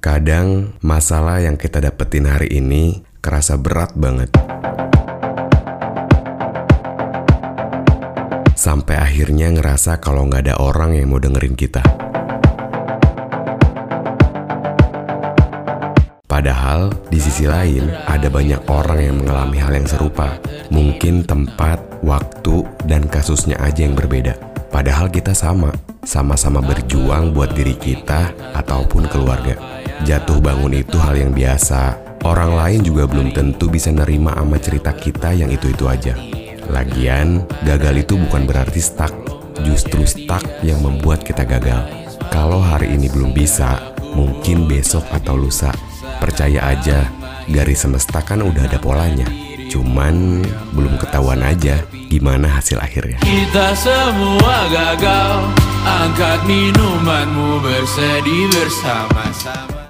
Kadang masalah yang kita dapetin hari ini kerasa berat banget. Sampai akhirnya ngerasa kalau nggak ada orang yang mau dengerin kita. Padahal di sisi lain ada banyak orang yang mengalami hal yang serupa. Mungkin tempat, waktu, dan kasusnya aja yang berbeda. Padahal kita sama, sama-sama berjuang buat diri kita ataupun keluarga. Jatuh bangun itu hal yang biasa. Orang lain juga belum tentu bisa nerima sama cerita kita yang itu-itu aja. Lagian, gagal itu bukan berarti stuck. Justru stuck yang membuat kita gagal. Kalau hari ini belum bisa, mungkin besok atau lusa. Percaya aja, garis semesta kan udah ada polanya. Cuman belum ketahuan aja gimana hasil akhirnya. Kita semua gagal Angkat minumanmu bersedih bersama-sama